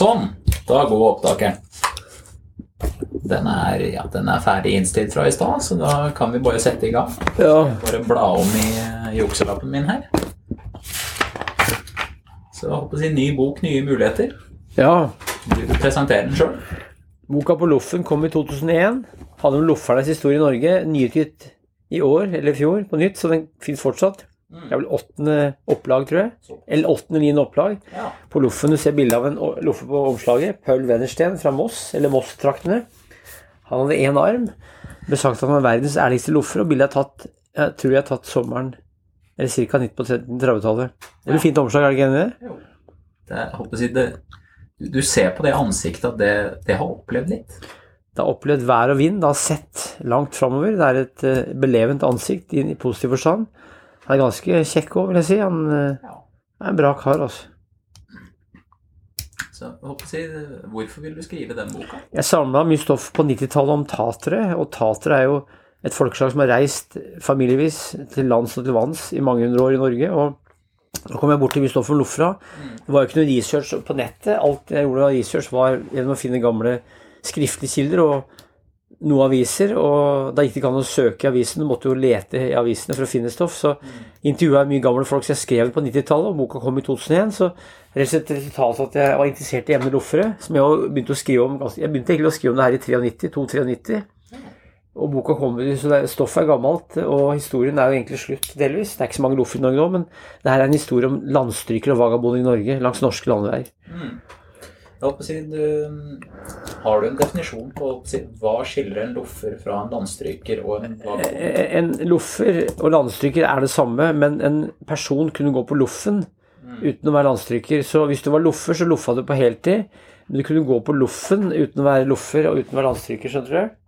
Sånn. Da går opptakeren. Den er, ja, den er ferdig innstilt fra i stad, så da kan vi bare sette i gang. Ja. Bare bla om i jukselappen min her. Så jeg håper å si ny bok, nye muligheter. ja. Du vil presentere den sjøl. Boka på Loffen kom i 2001. Hadde om loffernes historie i Norge. Nyutgitt i år, eller i fjor, på nytt, så den fins fortsatt. Det er vel åttende opplag, tror jeg. Eller åttende-niende opplag. Ja. På Loffen du ser bilde av en loffe på omslaget. Paul Wennersten fra Moss, eller Moss-traktene. Han hadde én arm. Ble sagt at han var verdens ærligste loffer, og bildet er tatt jeg tror jeg er tatt sommeren eller ca. 90 på 30-tallet. Det et fint omslag, er det ikke enig i det? Jeg håper å det, du ser på det ansiktet at det, det har opplevd litt. Det har opplevd vær og vind, det har sett langt framover. Det er et eh, belevent ansikt i, i positiv forstand. Han er ganske kjekk òg, vil jeg si. Han eh, Ja. er en bra kar, altså. Så si, Hvorfor vil du skrive den boka? Jeg samla mye stoff på 90-tallet om tatere, og tatere er jo et folkeslag som har reist familievis til lands og til vanns i mange hundre år i Norge. og da kom jeg bort til mye stoff om Lofra. Det var jo ikke noe research på nettet. Alt jeg gjorde av research, var gjennom å finne gamle skriftlige kilder og noen aviser. Og da gikk det ikke an å søke i avisene, du måtte jo lete i avisene for å finne stoff. Så intervjua jeg mye gamle folk som jeg skrev på 90-tallet, og boka kom i 2001. Så resultatet at jeg var interessert i emnet loffere, som jeg begynte å skrive om ganske- Jeg begynte egentlig å skrive om det her i 93, 2-93. Og boka kommer, så Stoffet er gammelt, og historien er jo egentlig slutt, delvis. Det er ikke så mange loffer i Norge nå, men det her er en historie om landstrykere og vagabonder i Norge langs norske landeveier. Å si, du, har du en definisjon på si, hva skiller en loffer fra en landstryker og en vagabond? En loffer og landstryker er det samme, men en person kunne gå på loffen uten å være landstryker. Så hvis du var loffer, så loffa du på heltid. Men du kunne gå på loffen uten å være loffer og uten å være landstryker, skjønner du?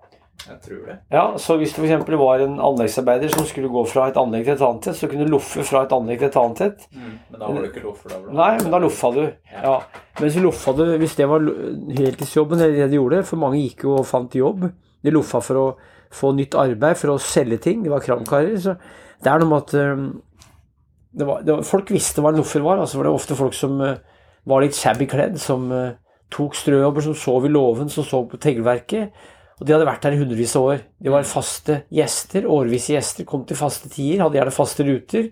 Jeg tror det. Ja, så hvis det f.eks. var en anleggsarbeider som skulle gå fra et anlegg til et annet et, så kunne du loffe fra et anlegg til et annet et. Men da var du ikke loffer, da? var Nei, men da loffa du. Ja. Men så loffa du hvis det var heltidsjobben, eller det de gjorde, for mange gikk jo og fant jobb. De loffa for å få nytt arbeid, for å selge ting. De var kramkarer. Så det er noe med at det var, det var, Folk visste hva en loffer var. altså var det ofte folk som øh, var litt shabby kledd, som øh, tok strøjobber, som sov i låven, som sov på teglverket. Og de hadde vært der i hundrevis av år. De var faste gjester, årvisse gjester, kom til faste tider, hadde gjerne faste ruter.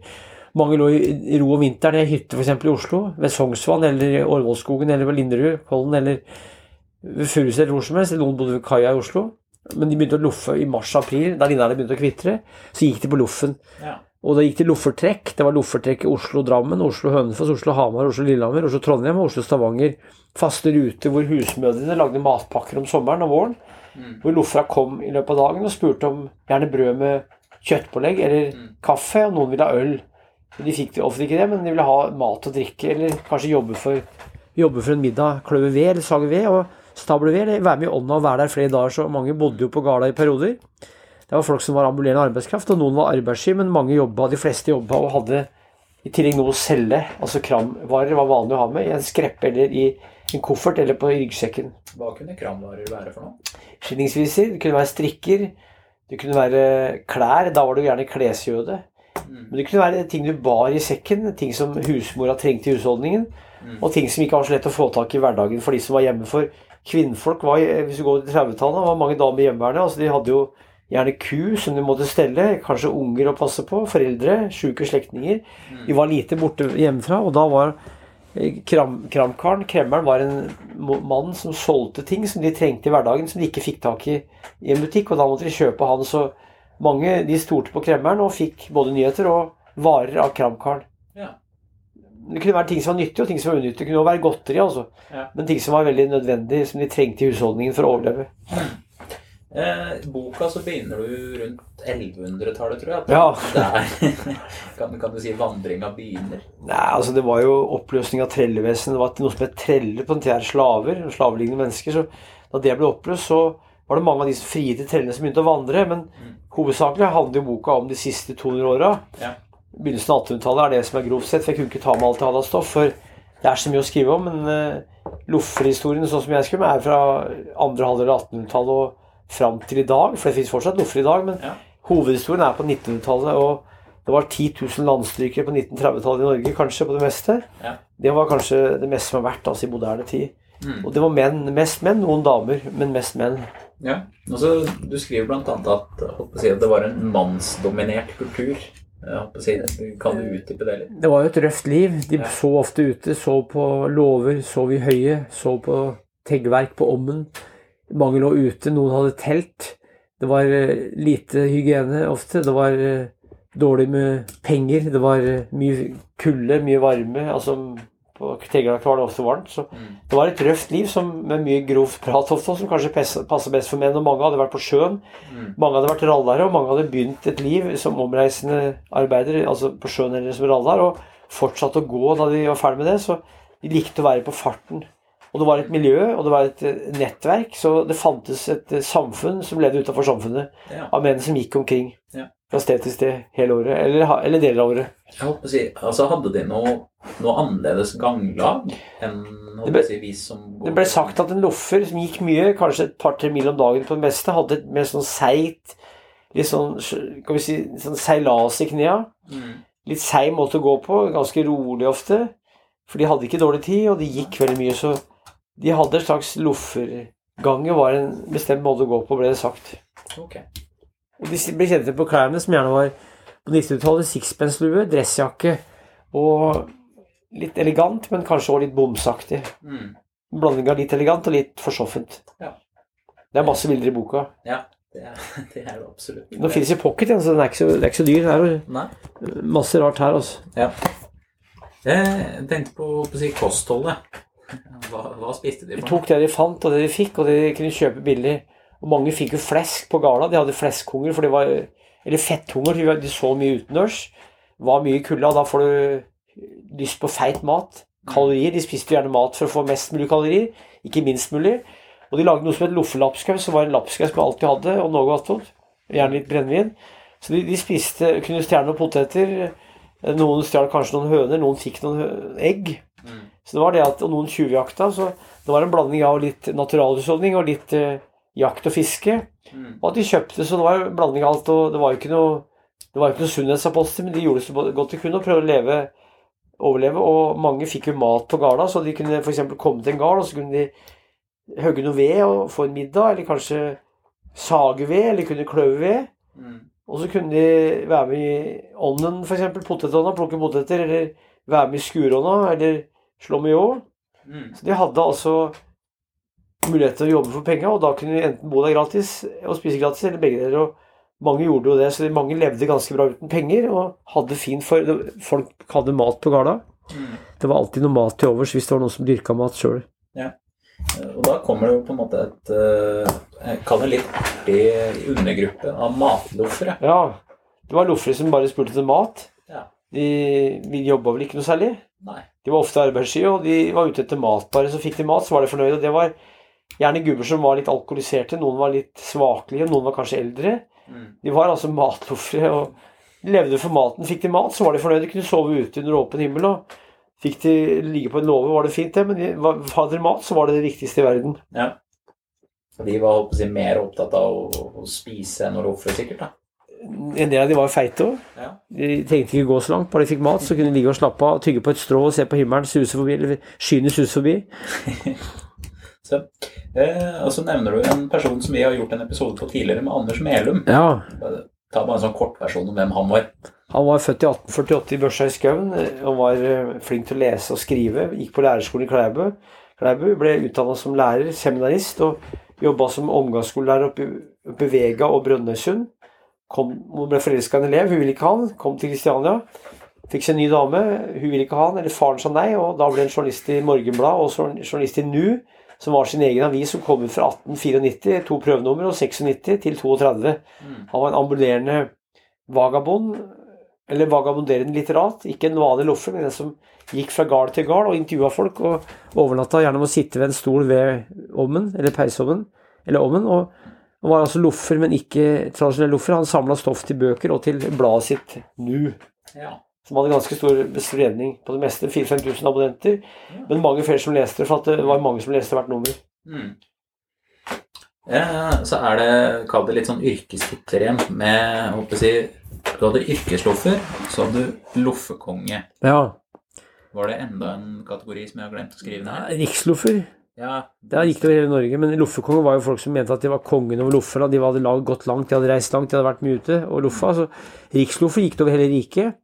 Mange lå i ro om vinteren i ei hytte f.eks. i Oslo, ved Sognsvann eller Årvollskogen eller ved Linderud, Kollen eller ved Furuset eller hvor som helst. Noen bodde ved kaia i Oslo. Men de begynte å loffe i mars-april, da linnene begynte å kvitre. Så gikk de på loffen. Ja. Og da gikk de loffertrekk. Det var loffertrekk i Oslo-Drammen, Oslo-Hønefoss, Oslo-Hamar, Oslo-Lillehammer, Oslo-Trondheim og Oslo-Stavanger. Faste ruter hvor husmødrene lagde matpakker om sommeren og våren. Hvor Lofra kom i løpet av dagen og spurte om gjerne brød med kjøttpålegg eller kaffe, og noen ville ha øl. De fikk det ofte ikke det, men de ville ha mat og drikke, eller kanskje jobbe for, jobbe for en middag. Kløve ved eller sage ved, og stable ved, eller være med i ånda og være der flere dager. Så mange bodde jo på gårda i perioder. Det var folk som var ambulerende arbeidskraft, og noen var arbeidssky, men mange jobba, de fleste jobba og hadde i tillegg noe å selge. Altså kramvarer var vanlig å ha med i en skreppe eller i en koffert eller på ryggsekken. Hva kunne kramvarer være for noe? Skinningsviser, det kunne være strikker, det kunne være klær, da var du gjerne klesjøde. Men det kunne være ting du bar i sekken, ting som husmora trengte i husholdningen, og ting som ikke var så lett å få tak i hverdagen for de som var hjemme. For kvinnfolk var, hvis du går til 30-tallet, var mange damer hjemmeværende. Altså de hadde jo gjerne ku som de måtte stelle, kanskje unger å passe på, foreldre, sjuke slektninger. De var lite borte hjemmefra, og da var kram, kramkaren, kremmeren, var en mann som solgte ting som de trengte i hverdagen, som de ikke fikk tak i i en butikk, og da måtte de kjøpe han. Så mange de stolte på kremmeren og fikk både nyheter og varer av kramkaren. Ja. Det kunne være ting som var nyttige, og ting som var unyttig. Det kunne også være godteri, altså. Ja. Men ting som var veldig nødvendig, som de trengte i husholdningen for å overleve. Eh, boka så begynner du rundt 1100-tallet, tror jeg. Ja. Der kan, kan du si vandringa begynner. Nei, altså Det var jo oppløsning av trellevesen. Det var noe som het treller på den tida, slaver. Slavelignende mennesker. Så da det ble oppløst, så var det mange av de som frigitte trellene som begynte å vandre. Men hovedsakelig handler jo boka om de siste 200 åra. Ja. Begynnelsen av 1800-tallet er det som er grovt sett. For jeg kunne ikke ta med alt jeg hadde av stoff. For det er så mye å skrive om. Men uh, lofferhistorien sånn som jeg skriver, er fra andre halvdel av 1800-tallet og fram til i dag. For det fins fortsatt loffer i dag. Men Ja. hovedhistorien er på 1900-tallet. og det var 10 000 landstrykere på 1930-tallet i Norge, kanskje, på det meste. Ja. Det var kanskje det meste som har vært altså, i moderne tid. Mm. Og det var menn, mest menn, noen damer, men mest menn. Ja. Altså, du skriver blant annet at, si, at det var en mannsdominert kultur. Si, kan du utdype det litt? Det var jo et røft liv. De Ja. så ofte ute, så på låver, sov i høyet, så på teggverk på ommen. Mange lå ute, noen hadde telt. Det var eh, lite hygiene ofte. Det var eh, dårlig med penger. Det var eh, mye kulde, mye varme. Altså, på Tegelak var det ofte varmt. Så Mm. det var et røft liv som, med mye grovt prat ofte, som kanskje passer best for menn. Og mange hadde vært på sjøen. Mm. Mange hadde vært rallare, og mange hadde begynt et liv som omreisende arbeider, altså på sjøen eller som rallar, og fortsatte å gå da de var ferdig med det. Så de likte å være på farten. Og det var et miljø, og det var et eh, nettverk, så det fantes et eh, samfunn som levde utenfor samfunnet, Ja. av menn som gikk omkring Ja. fra sted til sted hele året, eller, eller deler av året. Jeg holdt på å si, altså Hadde de noe, noe annerledes ganglag enn Det ble- si, vi som går Det ble sagt at en loffer som gikk mye, kanskje et par-tre mil om dagen på det meste, hadde et mer sånn seigt, litt sånn, kan vi si, sånn seilas i knea. mm. litt seig måte å gå på, ganske rolig ofte. For de hadde ikke dårlig tid, og de gikk veldig mye, så de hadde en slags loffergange var en bestemt måte å gå på, ble det sagt. Ok. Og de ble kjent på klærne, som gjerne var på 90-tallet sixpence-lue, dressjakke og litt elegant, men kanskje også litt bomsaktig. Mm. Blanding av litt elegant og litt forsoffent. Ja. Det er masse bilder i boka. Ja, det er det, er det absolutt. Nå finnes i pocket igjen, så den er ikke så, er ikke så dyr. Det er Nei. masse rart her, altså. Ja. Jeg tenkte på, på å si kostholdet. Hva, hva spiste de De tok det de fant, og det de fikk, og det de kunne kjøpe billig. Og mange fikk jo flesk på gala. De hadde fleskhunger, for de var Eller fetthunger, de de så mye utendørs. Var mye i kulda, da får du lyst på feit mat. Kalorier. De spiste gjerne mat for å få mest mulig kalorier, ikke minst mulig. Og de lagde noe som het loffelapskaus, som var en lapskaus som alltid hadde, og noe attåt. Gjerne litt brennevin. Så de, de spiste kunne stjele noen poteter. Noen stjal kanskje noen høner, noen fikk noen egg. Mm. Så det var det at, og noen tjuvjakta, så det var en blanding av litt naturalhusholdning og litt eh, jakt og fiske. Mm. Og at de kjøpte, så det var en blanding av alt, og det var jo ikke noe det var jo ikke noe sunnhetsapostel, men de gjorde så godt de kunne og prøvde å leve, overleve. Og mange fikk jo mat på garda, så de kunne f.eks. komme til en gard, og så kunne de hogge noe ved og få en middag, eller kanskje sage ved, eller kunne kløve ved. Mm. Og så kunne de være med i ånden, f.eks. potetånda, plukke poteter, eller være med i skurånda, eller slå med. Mm. Så de hadde altså mulighet til å jobbe for penga, og da kunne de enten bo der gratis og spise gratis, eller begge deler. og mange gjorde jo det, så mange levde ganske bra uten penger og hadde fint for Folk hadde mat på garda. Mm. Det var alltid noe mat til overs hvis det var noen som dyrka mat sjøl. Og da kommer det jo på en måte et eh, Jeg kaller det litt artig undergruppe av matloffere. Ja. Det var loffere som bare spurte etter mat. Ja. De, de jobba vel ikke noe særlig. Nei. De var ofte arbeidssky, og de var ute etter mat. Bare så fikk de mat, så var de fornøyde. Og det var gjerne gubber som var litt alkoholiserte. Noen var litt svakelige, noen var kanskje eldre. Mm. De var altså matloffere og de levde for maten. Fikk de mat, så var de fornøyde. De kunne sove ute under åpen himmel. og Fikk de ligge på en låve, var det fint, det. Men de, var- hadde de mat, så var det det viktigste i verden. Ja. De var håper jeg, mer opptatt av å, å spise enn å ofre, sikkert. da. En del av de var feite òg. Ja. De trengte ikke gå så langt. Bare de fikk mat, så kunne de ligge og slappe av, tygge på et strå og se på himmelen suse forbi, eller skyene suse forbi. Så, eh, og så nevner du en person som vi har gjort en episode på tidligere, med Anders Melum. Ja, Ta bare en sånn kortversjon om hvem han var. Han var født i 1848 i Børsa i Skaun eh, og var eh, flink til å lese og skrive. Gikk på lærerskolen i Klæbu. Klæbu ble utdanna som lærer, seminarist, og jobba som omgangsskolelærer oppe i Vega og Brønnøysund. Kom, hun ble forelska i en elev, hun ville ikke ha han. Kom til Kristiania. Fikk seg en ny dame, hun ville ikke ha han, eller faren sa nei, og da ble en journalist i Morgenbladet og journalist i Nu, som var sin egen avis som kom ut fra 1894, to prøvenummer, og 96 til 32. Mm. Han var en ambulerende vagabond, eller vagabonderende litterat. Ikke en vanlig loffer, men en som gikk fra gard til gard og intervjua folk, og overnatta gjerne med å sitte ved en stol ved ovnen, eller peisovnen, eller ovnen, og, og var altså loffer, men ikke tradisjonell loffer. Han samla stoff til bøker og til bladet sitt Nu, Ja. som hadde ganske stor spredning på det meste. 4000-5000 abonnenter, men mange flere som leste for at det var mange som leste hvert nummer. Mm. Ja, så er det, kall det litt sånn yrkestitler med jeg håper si, Du hadde yrkesloffer, så hadde du loffekonge. Ja. Var det enda en kategori som jeg har glemt å skrive ned? Riksloffer. Ja, det gikk det over hele Norge, men loffekonger var jo folk som mente at de var kongen over Loffa. De hadde lag- gått langt, de hadde reist langt, de hadde vært mye ute. Og Loffa, så Riksloffer gikk det over hele riket.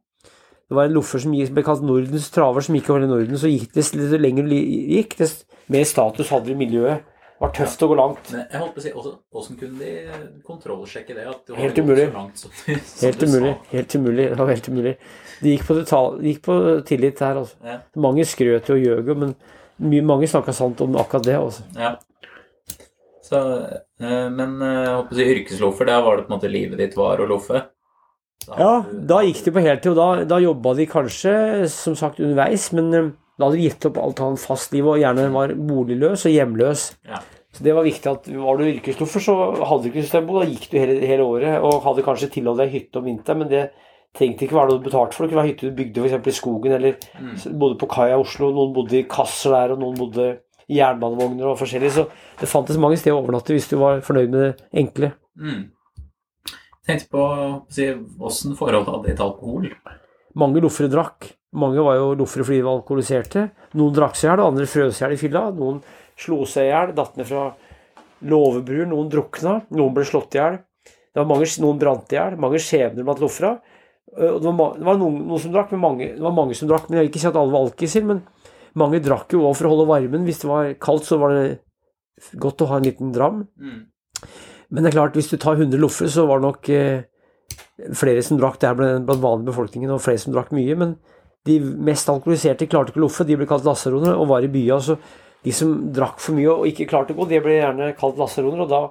Det var en loffer som ble kalt Nordens traver, som gikk over hele Norden. Så gikk det desto lenger du gikk, dess mer status hadde du i miljøet. Det var tøft å gå langt. Men jeg holdt på å si, også- hvordan kunne de kontrollsjekke det? At du Helt umulig. Langt som, som Helt umulig. Helt umulig. Det var helt umulig. De gikk på, detal, de gikk på tillit her, altså. Ja. Mange skrøt jo og gjøg jo, men mange snakka sant om akkurat det, Også. Ja. Så, eh, men eh, jeg håper å yrkesloffer, der var det på en måte livet ditt var å loffe? Ja, da gikk de på heltid, og da, da jobba de kanskje, som sagt, underveis, men eh, da hadde de gitt opp alt annet fast liv, og gjerne var boligløs og hjemløs. Ja. Så det var viktig at var du yrkesloffer, så hadde du ikke systembo, da gikk du hele, hele året, og hadde kanskje tilholdt deg hytte om vinteren, men det trengte ikke være noe du betalte for. Det kunne være hytte du bygde eksempel i skogen, eller Mm. bodde på kaia i Oslo, noen bodde i kasser der, og noen bodde i jernbanevogner og forskjellig, så det fantes mange steder å overnatte hvis du var fornøyd med det enkle. Mm. Tenkte på si, åssen forhold hadde de til alkohol? Mange loffere drakk. Mange var jo loffere fordi de var alkoholiserte. Noen drakk seg i hjel, andre frøs i hjel i fylla. Noen slo seg i hjel, datt ned fra låvebruer. Noen drukna. Noen ble slått i hjel. Det var mange, noen brant i hjel. Mange skjebner blant loffera. Og Det var, det var noen, noen som drakk, men mange, det var mange som drakk. Men jeg vil ikke si at alle var alkiser, men mange drakk jo også for å holde varmen. Hvis det var kaldt, så var det godt å ha en liten dram. Mm. Men det er klart, hvis du tar 100 loffere, så var det nok eh, flere som drakk der er blant vanlig befolkningen, og flere som drakk mye. Men de mest alkoholiserte klarte ikke å loffe, de ble kalt lasaroner og var i bya. Så de som drakk for mye og ikke klarte å gå, de ble gjerne kalt lasaroner, og da,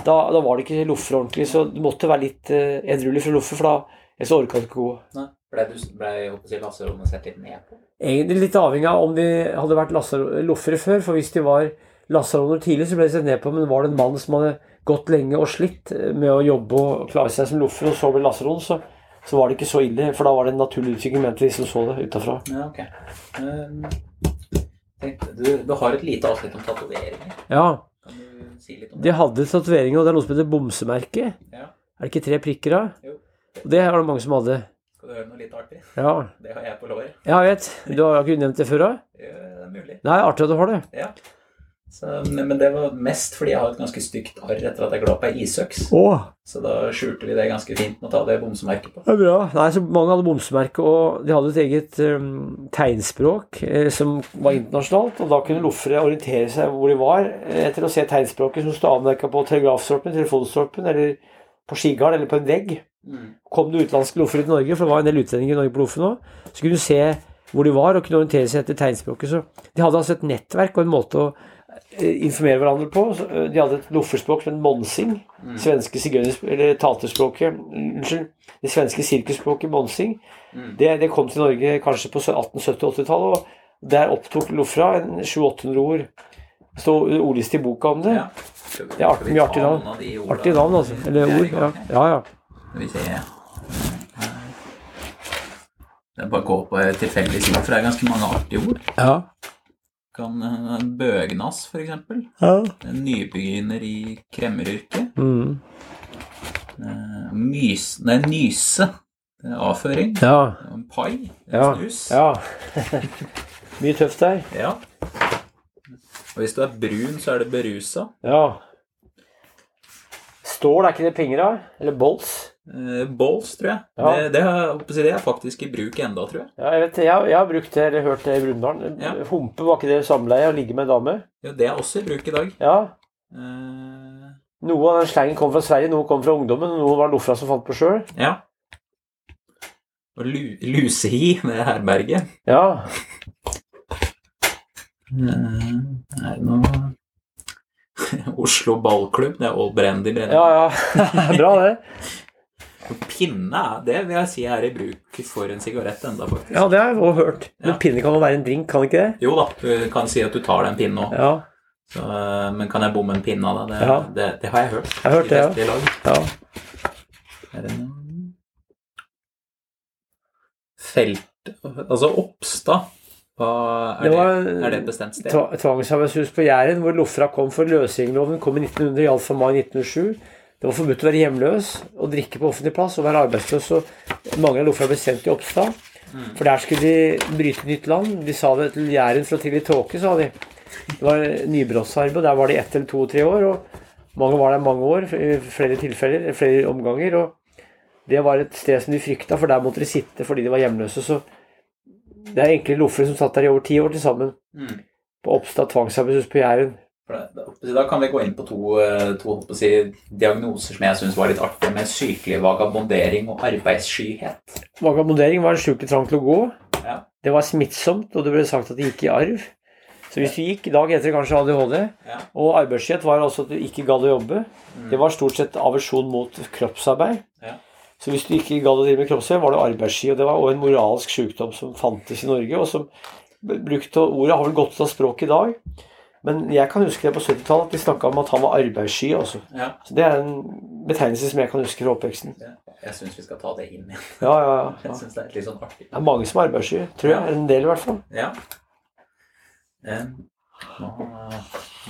da, da var det ikke loffer ordentlig. Så du måtte være litt eh, edruelig for å loffe, for da ellers orka du ikke gå. Nei. Ble du ble, jeg si, Lasserommet sett litt ned på? Egentlig litt avhengig av om de hadde vært loffere før, for hvis de var lasaroner tidlig, så ble de sett ned på, men var det en mann som hadde gått lenge og slitt med å jobbe og klare seg som loffer, og så ble lasaron, så, så var det ikke så ille, for da var det en naturlig utvikling, mente de som så det utafra. Ja, ok. Um, du, du har et lite avsnitt om tatoveringer. Ja, Kan du si litt om de hadde tatoveringer, og det er noe som heter bomsemerke. Ja. Er det ikke tre prikker da? Jo. Det var det mange som hadde. Skal du høre noe litt artig? Ja, Det har jeg på låret. ja jeg vet. Du har ikke nevnt det før da? Ja, Det er mulig. Nei, artig at du har det. Ja. Så, men det var mest fordi jeg har et ganske stygt arr etter at jeg glapp ei isøks. Åh, Så da skjulte vi det ganske fint med å ta det bomsemerket på. Det er bra. Nei, så Mange hadde bomsemerke, og de hadde et eget um, tegnspråk eh, som var internasjonalt. og Da kunne loffere orientere seg hvor de var eh, etter å se tegnspråket som stod avmerka på telegrafstolpen, telefonstolpen eller på skigard eller på en vegg. Mm. Kom det utenlandske loffere til Norge, for det var en del utlendinger i Norge på Loffen òg, så kunne du se hvor de var og kunne orientere seg etter tegnspråket. Så de hadde altså et nettverk og en måte å eh, informere hverandre på. Eh, De hadde et lofferspråk som en monsing. Svenske sigøyner- eller taterspråket Unnskyld. Det svenske sirkusspråket monsing. Mm. Det, det kom til Norge kanskje på 1870-80-tallet, og der opptok loffra en 700-800 ord. Står ordliste i boka om det. Ja. Det er artig- mye artig navn. Artige navn, altså. Eller er ord. Ja, ja. ja. Skal vi se Det er bare å gå på et tilfeldig side, for det er ganske mange artige ord. ja. Kan eh, Bøgnas, for eksempel. ja. En nybegynner i kremmeryrket. Mm. Eh, Mys... Nei, nyse. Avføring. ja. En pai. En Ja. snus. ja. Mye tøft der. Ja. Og hvis du er brun, så er det berusa. Ja. Stål, er ikke det penger, av? Eller bols? Eh, Balls, tror jeg. Ja. Det, det, er, det er faktisk i bruk enda, tror jeg. Ja, jeg vet. Jeg, jeg har brukt det, eller hørt det i Brumunddal. Ja. Humpe, var ikke det samleie? Å ligge med en dame? Ja, det er også i bruk i dag. Ja. Uh... Noe av den slangen kom fra Sverige, noe kom fra ungdommen, og noe var Lofra som fant på sjøl. ja. Og lu, lusehi med herberget. Ja. uh, er det noe Oslo ballklubb, det er Old Brandy. Ja, ja. Bra, det. Pinne det vil jeg si er i bruk for en sigarett enda, faktisk. Ja, det har jeg også hørt. Men Ja. pinne kan jo være en drink, kan ikke det? Jo da, du kan si at du tar den pinnen pinne òg. Ja. Men kan jeg bomme en pinne av deg? Det, Ja. det, det har jeg hørt. Jeg har hørt det, ja. ja. Felt Altså Oppstad. Er Det det, var er det et bestemt sted? Tva- Tvangsarbeidshus på Jæren, hvor Lofra kom for løsgjengerloven, kom i 1900, iallfall mai 1907. Det var forbudt å være hjemløs og drikke på offentlig plass og være arbeidsløs. Og mange av Lofra ble sendt til Oppstad. For der skulle de bryte nytt land. De sa det til Jæren fra tidlig tåke, sa de. Det var nybrottsarbeid, og der var de ett eller to-tre år. og Mange var der mange år, i flere tilfeller, flere omganger. og Det var et sted som de frykta, for der måtte de sitte fordi de var hjemløse. Så det er enkle loffere som satt der i over ti år til sammen. Mm. På Oppstad tvangsarbeidshus på Jæren. Det- Da, kan vi gå inn på to, eh, to si, diagnoser som jeg syns var litt artige, med sykelig vagabondering og arbeidsskyhet. Vagabondering var en sjukelig trang til å gå. Ja. Det var smittsomt, og det ble sagt at det gikk i arv. Så hvis du gikk, i dag heter det kanskje ADHD. Ja. Og arbeidsskyhet var altså at du ikke gadd å jobbe. Det var stort sett aversjon mot kroppsarbeid. Ja. Så hvis du ikke gadd å drive med kroppsarbeid, var du arbeidssky. Og det var også en moralsk sykdom som fantes i Norge, og som brukte Ordet har vel gått ut av språket i dag. Men jeg kan huske det på 70-tallet at de snakka om at han var arbeidssky. Også. Ja. Så det er en betegnelse som jeg kan huske fra oppveksten. Ja. Jeg syns vi skal ta det inn igjen. Ja, ja, ja. Jeg synes det er litt sånn artig. Det er mange som er arbeidssky, tror jeg. En del, i hvert fall. Ja. Nå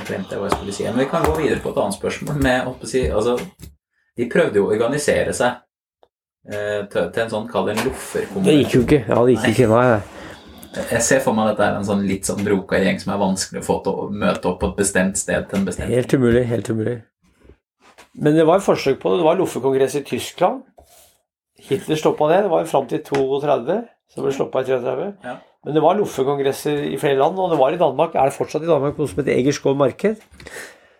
glemte jeg hva jeg skulle si. Men vi kan gå videre på et annet spørsmål. Med, si, altså, de prøvde jo å organisere seg eh, til, til en sånn, kall det en lofferkommune. Det gikk jo ikke. Ja, det gikk ikke. Nei, nei. Jeg ser for meg at dette er en sånn litt sånn broka gjeng som er vanskelig å få til å møte opp på et bestemt sted til en bestemt Helt umulig. Helt umulig. Men det var forsøk på det. Det var loffekongress i Tyskland. Hitler stoppa det. Det var fram til 32, så ble det stoppa i 33. Ja. Men det var loffekongresser i flere land, og det var i Danmark. Er det fortsatt i Danmark noe som heter Egerskov marked?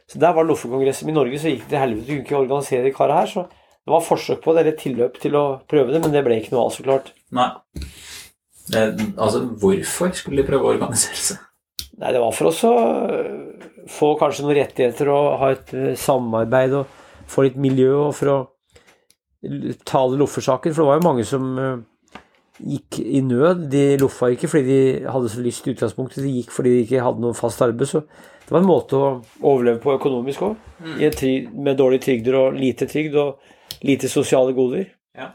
Så der var det loffekongressen i Norge, så gikk det til helvete. Du kunne ikke organisere de kara her. Så det var forsøk på det, eller tilløp til å prøve det, men det ble ikke noe av, så klart. Nei. Eh, altså, hvorfor skulle de prøve å organisere seg? Nei, det var for oss å øh, få kanskje noen rettigheter og ha et øh, samarbeid og få litt miljø, og for å tale loffersaken. For det var jo mange som gikk i nød. De loffa ikke fordi de hadde så lyst i utgangspunktet, de gikk fordi de ikke hadde noe fast arbeid. Så det var en måte å overleve på økonomisk òg, med dårlige trygder og lite trygd og lite sosiale goder. Eh,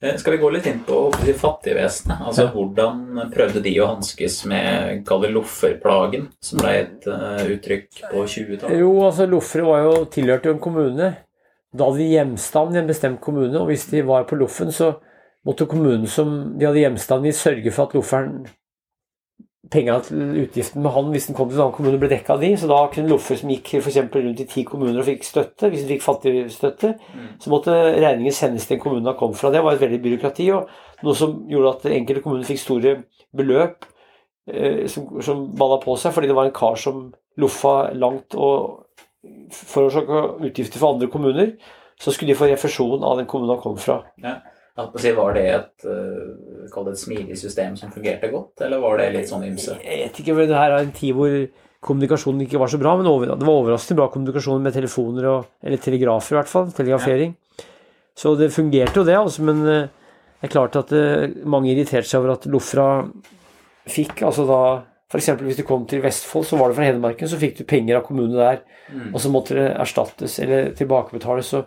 Skal vi gå litt inn på de fattige fattigvesenet? Altså. Hvordan prøvde de å hanskes med lofferplagen, som ble et eh, uttrykk på 20-tallet? Jo, altså Loffere var jo tilhørte jo en kommune. Da hadde de hjemstand i en bestemt kommune, og hvis de var på Loffen, så måtte kommunen som de hadde hjemstand i, sørge for at lofferen penga til utgiften med han hvis den kom til en annen kommune, ble dekka av de. Så da kunne loffer som gikk for rundt i ti kommuner og fikk støtte, hvis de fikk fattigstøtte, så måtte regningen sendes til en kommune han kom fra. Det var et veldig byråkrati, og noe som gjorde at enkelte kommuner fikk store beløp eh, som, som balla på seg, fordi det var en kar som loffa langt og forårsaka utgifter for andre kommuner. Så skulle de få refusjon av den kommunen han kom fra. Jeg Var det et, eh, et smidig system som fungerte godt, eller var det litt sånn ymse? Jeg vet ikke, men det her er en tid hvor kommunikasjonen ikke var så bra, men over, det var overraskende bra kommunikasjon med telefoner og Eller telegrafer, i hvert fall. Telegrafering. Så det fungerte jo, det, altså, men eh, det er klart at eh, mange irriterte seg over at Lofra fikk altså da F.eks. hvis du kom til Vestfold, så var det fra Hedmarken, så fikk du penger av kommunen der. Mm. Og så måtte det erstattes eller tilbakebetales. Så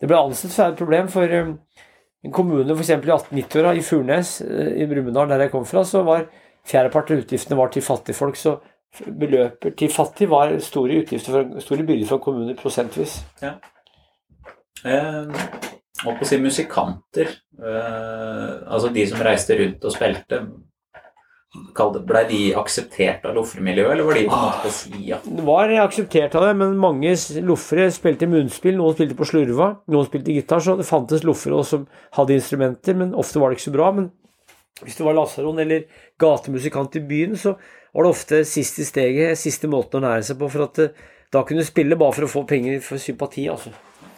det ble ansett for et problem. For en kommune f.eks. i 1890-åra, i Furnes eh, i Brumunddal, der jeg kom fra, så var fjerdepart av utgiftene var til fattigfolk. Så beløper til fattig var store utgifter for, store byrder for kommuner prosentvis. Eh, holdt på å si musikanter, eh, altså de som reiste rundt og spilte, ble de akseptert av loffermiljøet, eller var de på en måte på sida? Det var akseptert av det, men mange loffere spilte munnspill. Noen spilte på slurva, noen spilte gitar, så det fantes loffere som hadde instrumenter, men ofte var det ikke så bra. Men hvis du var lasaron eller gatemusikant i byen, så var det ofte sist i steget, siste måten å nære seg på, for at eh, da kunne du spille bare for å få penger for sympati, altså.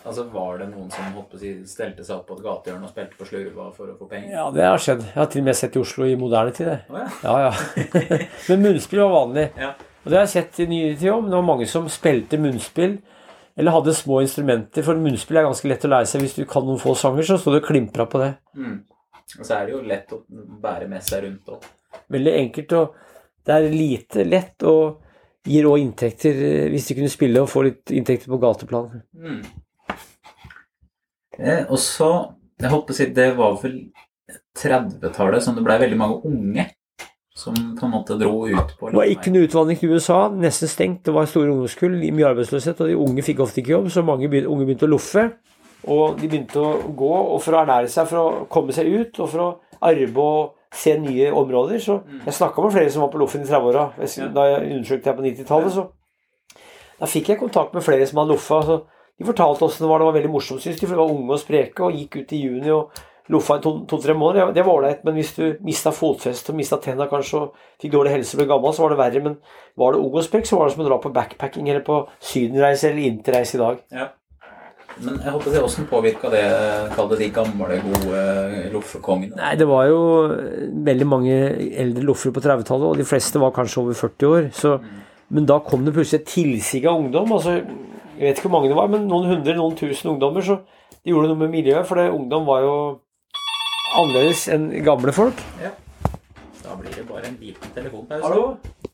Altså Var det noen som holdt på å si, stelte seg opp på et gatehjørne og spilte på slurva for å få penger? Ja, det har skjedd. Jeg har til og med sett i Oslo i moderne tid, det. Å ja. Ja, ja. Men munnspill var vanlig. Ja. Og det har jeg sett i nyere tid òg, det var mange som spilte munnspill. Eller hadde små instrumenter, for munnspill er ganske lett å lære seg. Hvis du kan noen få sanger, så står du og klimpra på det. Mm. Og så er det jo lett å bære med seg rundt òg. Veldig enkelt, og det er lite lett og gir òg inntekter eh, hvis de kunne spille og få litt inntekter på gateplan. Mm. Eh, og så Jeg holdt på å si det var vel 30-tallet som det ble veldig mange unge som på en måte dro ut på Det var ikke noe utvandring til USA, nesten stengt. Det var store ungdomskull, mye arbeidsløshet, og de unge fikk ofte ikke jobb, så mange begynte, unge begynte å loffe. Og de begynte å gå og for å ernære seg, for å komme seg ut, og for å arve og se nye områder. Så jeg snakka med flere som var på Loffen i 30-åra. Da jeg undersøkte jeg på 90-tallet, så da fikk jeg kontakt med flere som hadde loffa. De fortalte åssen det var. Det var veldig morsomt, syns de, for de var unge og spreke og gikk ut i juni og loffa i to- to-tre måneder. Ja, det var ålreit, men hvis du mista fotfestet og mista tenna kanskje og fikk dårlig helse og ble gammel, så var det verre. Men var det ung og sprek, så var det som å dra på backpacking eller på sydenreise eller interreise i dag. Ja. Men jeg håper det, hvordan påvirka det kall det de gamle, gode loffekongene? Nei, det var jo veldig mange eldre loffer på 30-tallet, og de fleste var kanskje over 40 år. Så, men da kom det plutselig et tilsig av ungdom. altså Jeg vet ikke hvor mange det var, men noen hundre, noen tusen ungdommer. Så de gjorde noe med miljøet, for det, ungdom var jo annerledes enn gamle folk. Da blir det bare en liten telefonpause. Hallo?